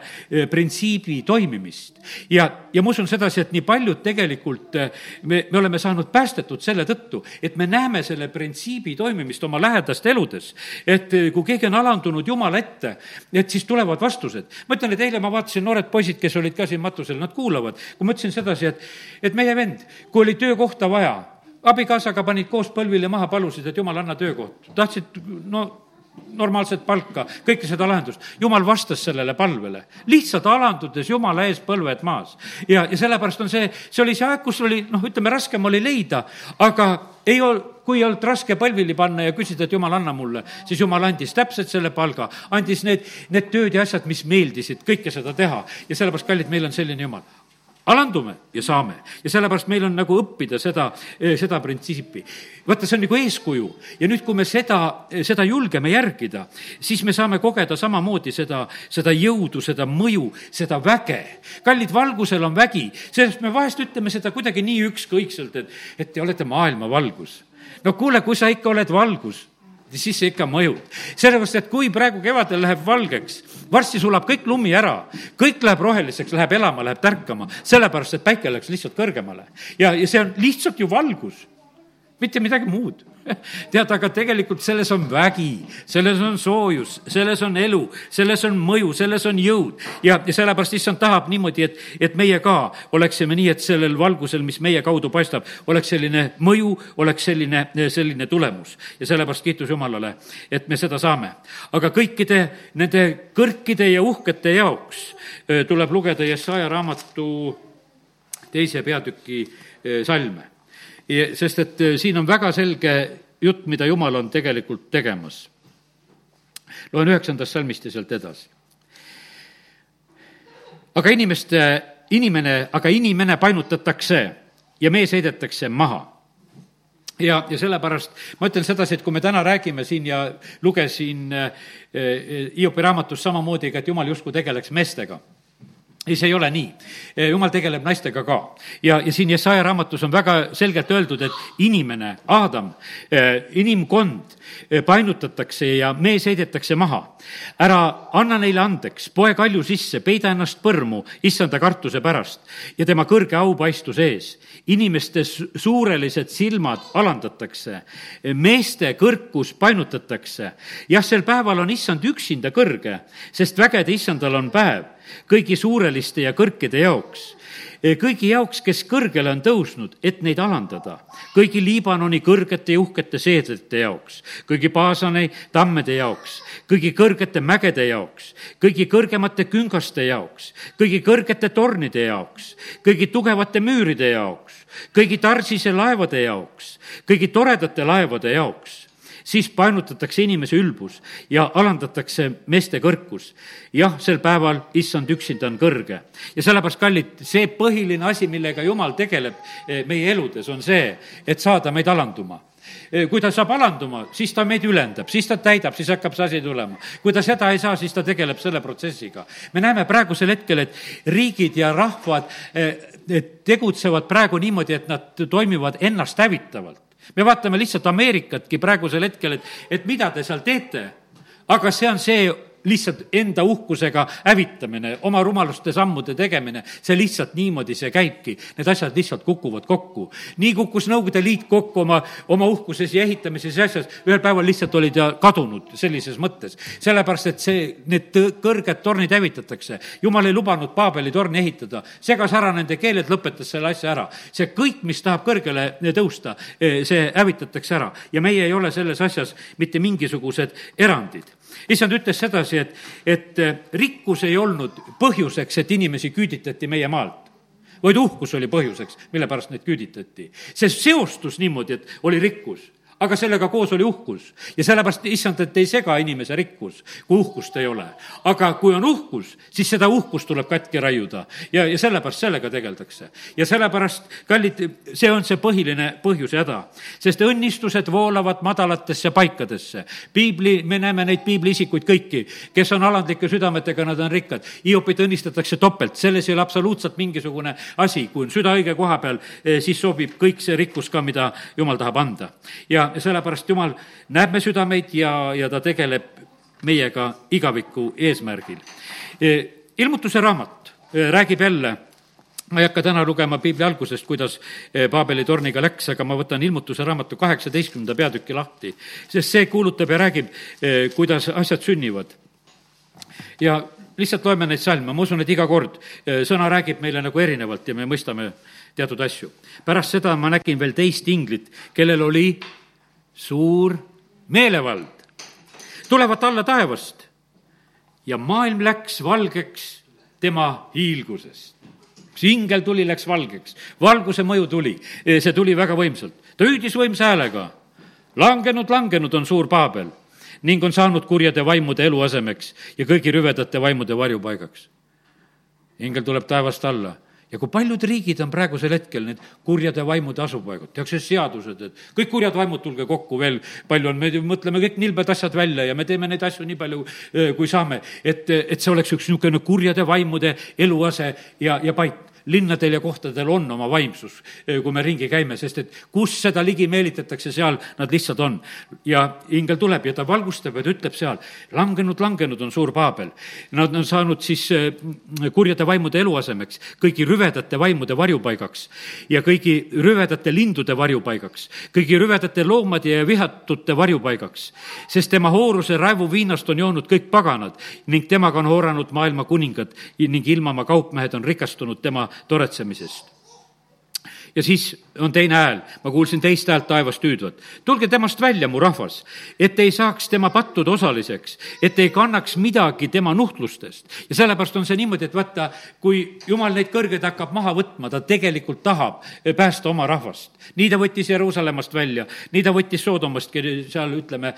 printsiibi toimimist. ja, ja ma usun seda, sedasi, et nii paljud tegelikult eh, me, me oleme saanud päästetud selle tõttu, et me näeme selle printsiibi toimimist oma lähedaste eludes. et eh, kui keegi on alandunud Jumala ette, et siis tulevad vastused. ma ütlen, et eile ma vaatasin noored poisid, kes olid ka siin matusel, nad kuulavad. kui ma ütlesin sedasi, et, et meie vend, kui oli töökohta vaja, abikaasaga panid koos põlvili maha, palusid, et jumal, anna töökoht. tahtsid, no normaalset palka, kõike seda lahendust. jumal vastas sellele palvele, lihtsalt alandudes Jumala ees põlved maas. ja, ja sellepärast on see, see oli see aeg, kus oli noh, ütleme, raskem oli leida, aga ei ol-, kui ei olnud raske põlvili panna ja küsida, et jumal, anna mulle, siis jumal andis täpselt selle palga, andis need, need tööd ja asjad, mis meeldisid, kõike seda teha. ja sellepärast, kallid, meil on selline jumal alandume ja saame ja sellepärast meil on nagu õppida seda, eh, seda printsiipi. vaata, see on nagu eeskuju ja nüüd, kui me seda, eh, seda julgeme järgida, siis me saame kogeda samamoodi seda, seda jõudu, seda mõju, seda väge. kallid, valgusel on vägi, sellest me vahest ütleme seda kuidagi nii ükskõikselt, et, et te olete maailma valgus. no kuule, kui sa ikka oled valgus siis see ikka mõjub. sellepärast, et kui praegu kevadel läheb valgeks, varsti sulab kõik lumi ära, kõik läheb roheliseks, läheb elama, läheb tärkama, sellepärast et päike läks lihtsalt kõrgemale. ja, ja see on lihtsalt ju valgus, mitte midagi muud tead, aga tegelikult selles on vägi, selles on soojus, selles on elu, selles on mõju, selles on jõud. ja, ja sellepärast issand tahab niimoodi, et, et meie ka oleksime nii, et sellel valgusel, mis meie kaudu paistab, oleks selline mõju, oleks selline, selline tulemus. ja sellepärast kiitus Jumalale, et me seda saame. aga kõikide nende kõrkide ja uhkete jaoks tuleb lugeda Jesaja raamatu teise peatüki salme sest et äh, siin on väga selge jutt, mida Jumal on tegelikult tegemas. loen üheksandast salmist ja sealt edasi. aga inimeste, inimene, aga inimene painutatakse ja mees heidetakse maha ja, ja sellepärast ma ütlen sedasi, et kui me täna räägime siin ja lugesin äh, äh, Hiopi raamatust samamoodi, et jumal justkui tegeleks meestega ei, see ei ole nii. jumal tegeleb naistega ka. ja, ja siin Jesaja raamatus on väga selgelt öeldud, et inimene, Aadam, eh, inimkond painutatakse ja mees heidetakse maha. ära anna neile andeks, poe kalju sisse, peida ennast põrmu issanda kartuse pärast ja tema kõrge aupaistuse ees. inimeste suurelised silmad alandatakse, meeste kõrkus painutatakse. jah, sel päeval on issand üksinda kõrge, sest vägede issandal on päev kõigi suureliste ja kõrkide jaoks kõigi jaoks, kes kõrgele on tõusnud, et neid alandada. kõigi Liibanoni kõrgete ja uhkete seedrite jaoks, kõigi Paasani tammede jaoks, kõigi kõrgete mägede jaoks, kõigi kõrgemate küngaste jaoks, kõigi kõrgete tornide jaoks, kõigi tugevate müüride jaoks, kõigi Tarsise laevade jaoks, kõigi toredate laevade jaoks siis painutatakse inimese ülbus ja alandatakse meeste kõrkus. jah, sel päeval issand üksinda on kõrge. ja sellepärast, kallid, see põhiline asi, millega Jumal tegeleb eh, meie eludes, on see, et saada meid alanduma eh, kui ta saab alanduma, siis ta meid ülendab, siis ta täidab, siis hakkab see asi tulema. kui ta seda ei saa, siis ta tegeleb selle protsessiga. me näeme praegusel hetkel, et riigid ja rahvad eh, tegutsevad praegu niimoodi, et nad toimivad ennast hävitavalt me vaatame lihtsalt Ameerikatki praegusel hetkel, et, et mida te seal teete, aga see on see lihtsalt enda uhkusega hävitamine, oma rumaluste sammude tegemine, see lihtsalt niimoodi see käibki. Need asjad lihtsalt kukuvad kokku. nii kukkus Nõukogude Liit kokku oma, oma uhkuses ja ehitamises ja asjas, ühel päeval lihtsalt olid ja kadunud sellises mõttes. sellepärast, et see, need kõrged tornid hävitatakse. jumal ei lubanud Paabeli torni ehitada, segas ära nende keeled, lõpetas selle asja ära. see kõik, mis tahab kõrgele tõusta, see hävitatakse ära ja meie ei ole selles asjas mitte mingisugused erandid issand ütles sedasi, et, et eh, rikkus ei olnud põhjuseks, et inimesi küüditati meie maalt vaid uhkus oli põhjuseks, mille pärast neid küüditati. see seostus niimoodi, et oli rikkus aga sellega koos oli uhkus. ja sellepärast, issand, et ei sega inimese rikkus, kui uhkust ei ole. aga kui on uhkus, siis seda uhkust tuleb katki raiuda ja, ja sellepärast sellega tegeldakse. ja sellepärast, kallid, see on see põhiline põhjus ja häda. sest õnnistused voolavad madalatesse paikadesse. piibli, me näeme neid piibliisikuid kõiki, kes on alandlike südametega, nad on rikkad. Hiopit õnnistatakse topelt, selles ei ole absoluutselt mingisugune asi, kui on süda õige koha peal, eh, siis sobib kõik see rikkus ka, mida jumal tahab anda. ja ja sellepärast Jumal näeb me südameid ja, ja ta tegeleb meiega igaviku eesmärgil. E, ilmutuse raamat e, räägib jälle ma ei hakka täna lugema piibli algusest, kuidas Paabeli torniga läks, aga ma võtan ilmutuse raamatu kaheksateistkümnenda peatüki lahti, sest see kuulutab ja räägib, kuidas asjad sünnivad. ja lihtsalt loeme neid salme, ma usun, et iga kord sõna räägib meile nagu erinevalt ja me mõistame teatud asju. pärast seda ma nägin veel teist inglit, kellel oli suur meelevald, tulevat alla taevast. Ja maailm läks valgeks tema hiilgusest. Üks ingel tuli, läks valgeks, valguse mõju tuli, see tuli väga võimsalt. ta hüüdis võimsa häälega, langenud, langenud on suur Paabel ning on saanud kurjade vaimude eluasemeks ja kõigi rüvedate vaimude varjupaigaks. ingel tuleb taevast alla ja kui paljud riigid on praegusel hetkel need kurjade vaimude asupaigad, tehakse seadused, et kõik kurjad vaimud, tulge kokku veel, palju on, me mõtleme kõik nilbed asjad välja ja me teeme neid asju nii palju, kui saame, et, et see oleks üks niisugune kurjade vaimude eluase ja, ja paik linnadel ja kohtadel on oma vaimsus, eh, kui me ringi käime, sest et kus seda ligi meelitatakse, seal nad lihtsalt on. ja ingel tuleb ja ta valgustab ja ta ütleb seal, langenud, langenud on suur Paabel. Nad on saanud siis eh, kurjade vaimude eluasemeks, kõigi rüvedate vaimude varjupaigaks ja kõigi rüvedate lindude varjupaigaks, kõigi rüvedate loomade ja vihatute varjupaigaks, sest tema hooruse raevuviinast on joonud kõik paganad ning temaga on hooranud maailma kuningad ning ilmamaa kaupmehed on rikastunud tema toretsemisest. Ja siis on teine hääl, ma kuulsin teist häält taevast hüüdvat. tulge temast välja, mu rahvas, et ei saaks tema pattude osaliseks, et ei kannaks midagi tema nuhtlustest. ja sellepärast on see niimoodi, et vaata, kui jumal neid kõrgeid hakkab maha võtma, ta tegelikult tahab päästa oma rahvast. nii ta võttis Jeruusalemmast välja, nii ta võttis Soodomastki seal, ütleme,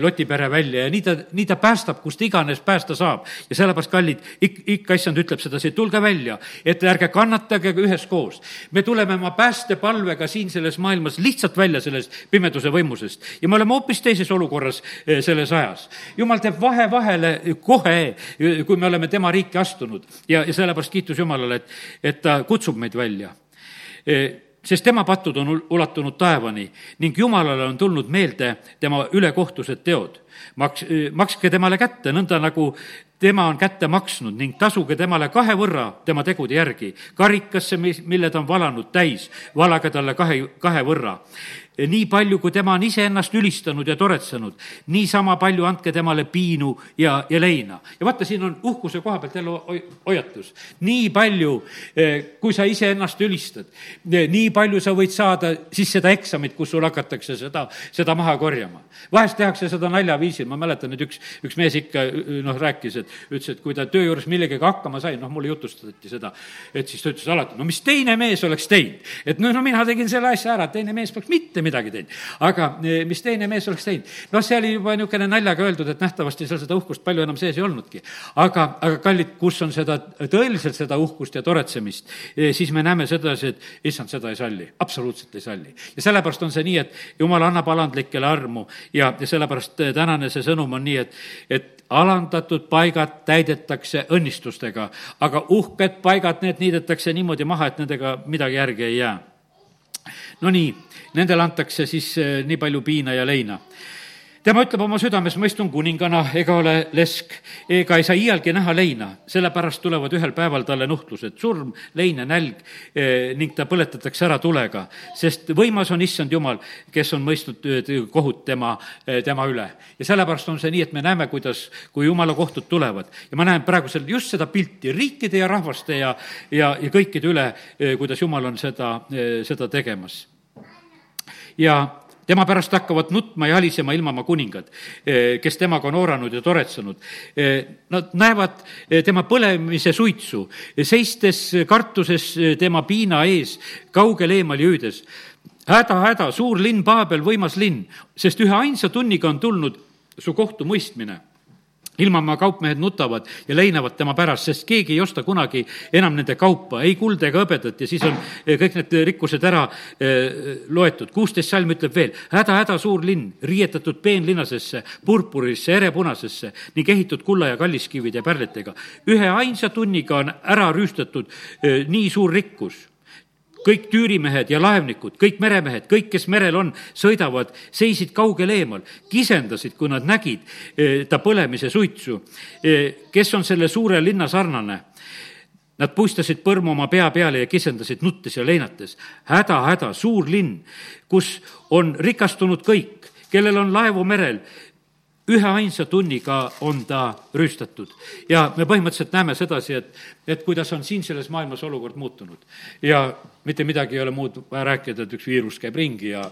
Loti pere välja ja nii ta, nii ta päästab, kust iganes päästa saab. ja sellepärast, kallid, ik-, ikka issand ütleb sedasi, tulge välja, et ärge kannatage üheskoos. me tuleme oma päästepalvele palvega siin selles maailmas lihtsalt välja sellest pimeduse võimusest. ja me oleme hoopis teises olukorras eh, selles ajas. jumal teeb vahe vahele kohe, eh, kui me oleme tema riiki astunud ja, ja sellepärast kiitus Jumalale, et, et ta kutsub meid välja eh, sest tema patud on ulatunud taevani ning Jumalale on tulnud meelde tema ülekohtused teod. Maks-, makske temale kätte, nõnda nagu tema on kätte maksnud ning tasuge temale kahe võrra tema tegude järgi. karikasse, mis, mille ta on valanud täis, valage talle kahe, kahe võrra nii palju, kui tema on iseennast ülistanud ja toretsenud, niisama palju andke temale piinu ja, ja leina. ja vaata, siin on uhkuse koha pealt jälle hoiatus. nii palju, eh, kui sa iseennast ülistad, eh, nii palju sa võid saada siis seda eksamit, kus sul hakatakse seda, seda maha korjama. vahest tehakse seda naljaviisil, ma mäletan, et üks, üks mees ikka noh, rääkis, et ütles, et kui ta töö juures millegagi hakkama sai, noh, mulle jutustati seda, et siis ta ütles alati, no mis teine mees oleks teinud. et no, no mina tegin selle asja ära, teine mees poleks mitte midagi teinud. aga e, mis teine mees oleks teinud? noh, see oli juba niisugune naljaga öeldud, et nähtavasti seal seda uhkust palju enam sees ei olnudki. aga, aga kallid, kus on seda, tõeliselt seda uhkust ja toretsemist, e, siis me näeme sedasi, et issand seda ei salli, absoluutselt ei salli. ja sellepärast on see nii, et jumal annab alandlikele armu ja, ja sellepärast e, tänane see sõnum on nii, et, et alandatud paigad täidetakse õnnistustega, aga uhked paigad, need niidetakse niimoodi maha, et nendega midagi järgi ei jää no nii, nendele antakse siis eh, nii palju piina ja leina tema ütleb oma südames, ma istun kuningana ega ole lesk, ega ei saa iialgi näha leina, sellepärast tulevad ühel päeval talle nuhtlused, surm, lein ja nälg eh, ning ta põletatakse ära tulega, sest võimas on issand Jumal, kes on mõistnud eh, kohut tema, tema üle. ja sellepärast on see nii, et me näeme, kuidas, kui Jumala kohtud tulevad. Ja ma näen praegusel just seda pilti riikide ja rahvaste ja, ja, ja kõikide üle, kuidas Jumal on seda, seda tegemas. Ja tema pärast hakkavad nutma ja alisema ilmamaa kuningad, eh, kes temaga on ooranud ja toretsenud. Eh, nad näevad eh, tema põlemise suitsu, seistes kartuses tema piina ees, kaugel eemal jüüdes. häda, häda, suur linn Paabel, võimas linn, sest ühe ainsa tunniga on tulnud su kohtumõistmine ilmamaa kaupmehed nutavad ja leinavad tema pärast, sest keegi ei osta kunagi enam nende kaupa, ei kulda ega hõbedat ja siis on eh, kõik need rikkused ära eh, loetud. kuusteist salm ütleb veel, häda, häda suur linn, riietatud peenlinasesse, purpurisse, erepunasesse ning ehitud kulla ja kalliskivide ja pärlitega. ühe ainsa tunniga on ära rüüstatud eh, nii suur rikkus kõik tüürimehed ja laevnikud, kõik meremehed, kõik, kes merel on, sõidavad, seisid kaugel eemal, kisendasid, kui nad nägid eh, ta põlemise suitsu. Eh, kes on selle suure linna sarnane? Nad puistasid põrmu oma pea peale ja kisendasid nuttes ja leinates. häda, häda, suur linn, kus on rikastunud kõik, kellel on laevu merel, üheainsa tunniga on ta rüüstatud. ja me põhimõtteliselt näeme sedasi, et, et kuidas on siin selles maailmas olukord muutunud. ja mitte midagi ei ole muud vaja rääkida, et üks viirus käib ringi ja,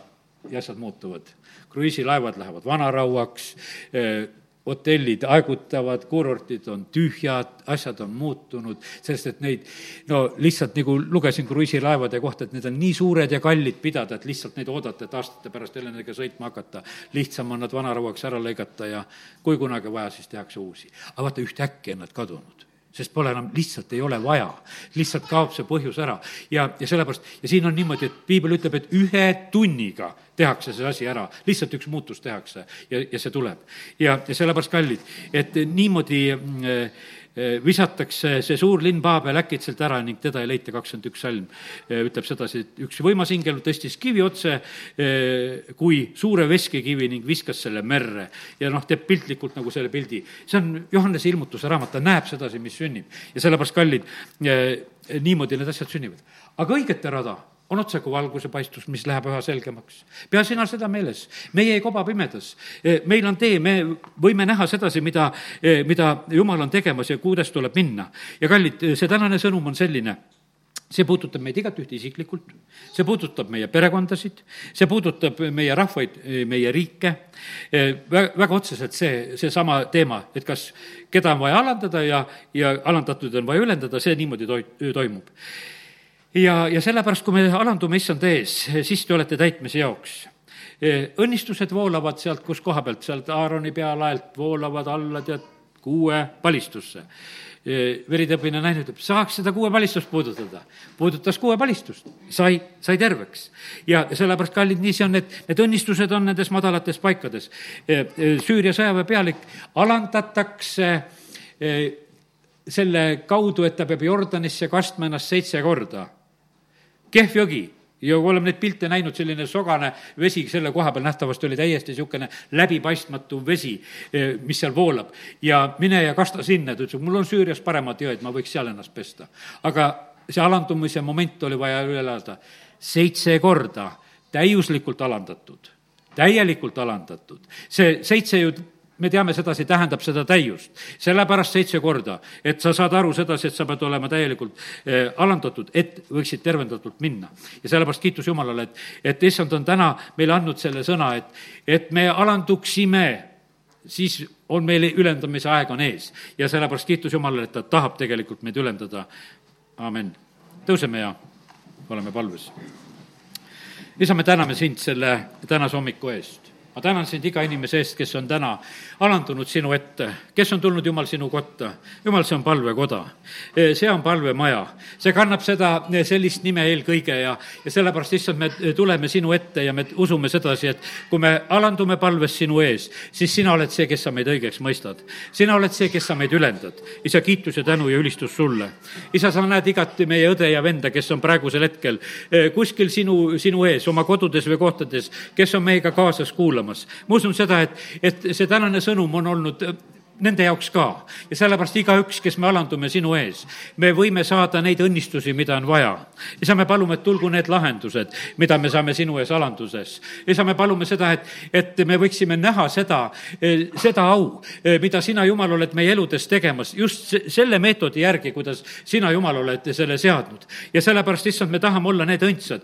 ja asjad muutuvad. kruiisilaevad lähevad vanarauaks eh,, hotellid aegutavad, kuurortid on tühjad, asjad on muutunud, sest et neid no lihtsalt nagu lugesin kruiisilaevade kohta, et need on nii suured ja kallid pidada, et lihtsalt neid oodata, et aastate pärast jälle nendega sõitma hakata. lihtsam on nad vanarauaks ära lõigata ja kui kunagi vaja, siis tehakse uusi. aga vaata, ühtäkki on nad kadunud sest pole enam, lihtsalt ei ole vaja. lihtsalt kaob see põhjus ära ja, ja sellepärast, ja siin on niimoodi, et piibel ütleb, et ühe tunniga tehakse see asi ära, lihtsalt üks muutus tehakse ja, ja see tuleb. ja, ja sellepärast, kallid, et niimoodi äh, visatakse see suur linn Paabel äkitselt ära ning teda ei leita, kakskümmend üks salm eh, ütleb sedasi, et üks võimas ingel tõstis kivi otse eh, kui suure veskikivi ning viskas selle merre. ja noh, teeb piltlikult nagu selle pildi. see on Johannese ilmutuse raamat, ta näeb sedasi, mis sünnib. ja sellepärast, kallid, niimoodi need asjad sünnivad. aga õigete rada on otseku valguse paistus, mis läheb üha selgemaks. pea sina seda meeles, meie ei koba pimedas. E, meil on tee, me võime näha sedasi, mida, e, mida Jumal on tegemas ja kuidas tuleb minna. ja kallid, see tänane sõnum on selline. See puudutab meid igatühte isiklikult, see puudutab meie perekondasid, see puudutab meie rahvaid, meie riike, väga, väga otseselt see, seesama teema, et kas, keda on vaja alandada ja, ja alandatud on vaja ülendada, see niimoodi toi-, toimub ja, ja sellepärast, kui me alandume issanda ees, siis te olete täitmise jaoks õnnistused voolavad sealt, kus koha pealt, sealt Aaroni pealaelt voolavad alla tead kuue palistusse. veritõbine naine ütleb, saaks seda kuue palistust puudutada. puudutas kuue palistust, sai, sai terveks. ja sellepärast, kallid, nii see on, et need õnnistused on nendes madalates paikades. Süüria sõjaväe pealik alandatakse selle kaudu, et ta peab Jordanisse kastma ennast seitse korda kehv jõgi ja kui oleme neid pilte näinud, selline sogane vesi selle koha peal nähtavasti oli täiesti niisugune läbipaistmatu vesi, eh, mis seal voolab. ja mine ja kasta sinna, ta ütles, et mul on Süürias paremad jõed, ma võiks seal ennast pesta. aga see alandumise moment oli vaja üle elada. seitse korda täiuslikult alandatud, täielikult alandatud. see seitse ju me teame sedasi, tähendab seda täiust. sellepärast seitse korda, et sa saad aru sedasi, et sa pead olema täielikult eh, alandatud, et võiksid tervendatult minna. ja sellepärast kiitus Jumalale, et, et issand on täna meile andnud selle sõna, et, et me alanduksime, siis on meil ülendamise aeg on ees. ja sellepärast kiitus Jumalale, et ta tahab tegelikult meid ülendada. amin. tõuseme ja oleme palves. isa, me täname sind selle tänase hommiku eest ma tänan sind iga inimese eest, kes on täna alandunud sinu ette, kes on tulnud, Jumal, sinu kotta. Jumal, see on palvekoda. see on palvemaja. see kannab seda, sellist nime eelkõige ja, ja sellepärast, issand, me tuleme sinu ette ja me usume sedasi, et kui me alandume palves sinu ees, siis sina oled see, kes sa meid õigeks mõistad. sina oled see, kes sa meid ülendad. isa, kiitus ja tänu ja ülistus sulle. isa, sa näed igat meie õde ja venda, kes on praegusel hetkel kuskil sinu, sinu ees, oma kodudes või kohtades, kes on meiega kaasas kuulamas kuulamas. ma usun seda, et, et see tänane sõnum on olnud nende jaoks ka. ja sellepärast igaüks, kes me alandume sinu ees, me võime saada neid õnnistusi, mida on vaja. isa, me palume, et tulgu need lahendused, mida me saame sinu ees alanduses. isa, me palume seda, et, et me võiksime näha seda, seda au, mida sina, Jumal, oled meie eludes tegemas, just selle meetodi järgi, kuidas sina, Jumal, oled selle seadnud. ja sellepärast, issand, me tahame olla need õndsad,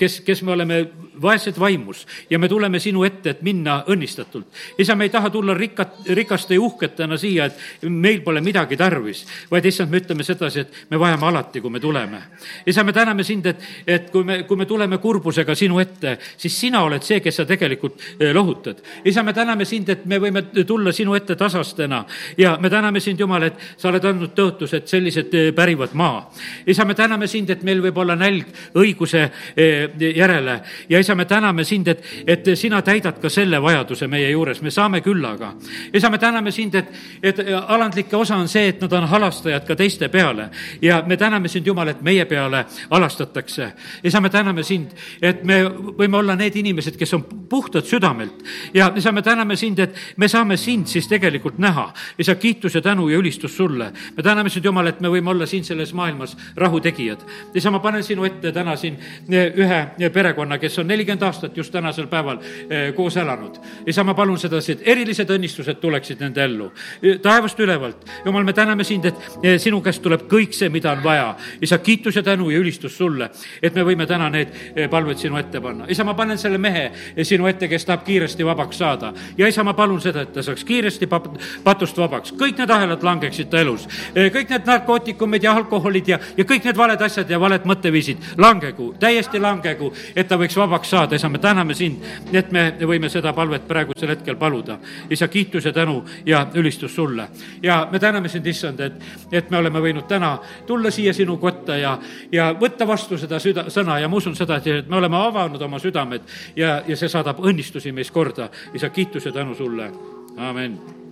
kes, kes me oleme vaesed vaimus ja me tuleme sinu ette, et minna õnnistatult. isa, me ei taha tulla rikkad, rikaste ja uhkete õpetana siia, et meil pole midagi tarvis, vaid issand, me ütleme sedasi, et me vajame alati, kui me tuleme. isa, me täname sind, et, et kui me, kui me tuleme kurbusega sinu ette, siis sina oled see, kes sa tegelikult eh, lohutad. isa, me täname sind, et me võime tulla sinu ette tasastena ja me täname sind, Jumal, et sa oled andnud tõotuse, et sellised eh, pärivad maa. isa, me täname sind, et meil võib olla nälg õiguse eh, järele ja isa, me täname sind, et, et sina täidad ka selle vajaduse meie juures, me saame küllaga. isa, me täname sind, et, et alandlike osa on see, et nad on halastajad ka teiste peale. ja me täname sind, Jumal, et meie peale halastatakse. isa, me täname sind, et me võime olla need inimesed, kes on puhtalt südamelt. ja isa, me täname sind, et me saame sind siis tegelikult näha. isa, kiitus ja tänu ja ülistus sulle. me täname sind, Jumal, et me võime olla siin selles maailmas rahutegijad. isa, ma panen sinu ette täna siin eh, ühe perekonna, kes on nelikümmend aastat just tänasel päeval eh, koos elanud. isa, ma palun sedasi, et erilised õnnistused tuleksid nende ellu. taevast ülevalt, Jumal, me täname sind, et eh, sinu käest tuleb kõik see, mida on vaja. isa, kiitus ja tänu ja ülistus sulle, et me võime täna need palved sinu ette panna. isa, ma panen selle mehe sinu ette, kes tahab kiiresti vabaks saada. ja isa, ma palun seda, et ta saaks kiiresti patust vabaks, kõik need ahelad langeksid ta elus. kõik need narkootikumid ja alkoholid ja, ja kõik need valed asjad ja valed mõtteviisid langegu, täiesti langegu, et ta võiks vabaks saada, isa, me täname sind, et me võime seda palvet praegusel hetkel paluda. isa, kiitus ja tänu ja ülistus sulle. ja me täname sind, issand, et, et me oleme võinud täna tulla siia sinu kotta ja, ja võtta vastu seda süda, sõna ja ma usun seda, et me oleme avanud oma südamed ja, ja see saadab õnnistusi meis korda. isa, kiitus ja tänu sulle, amin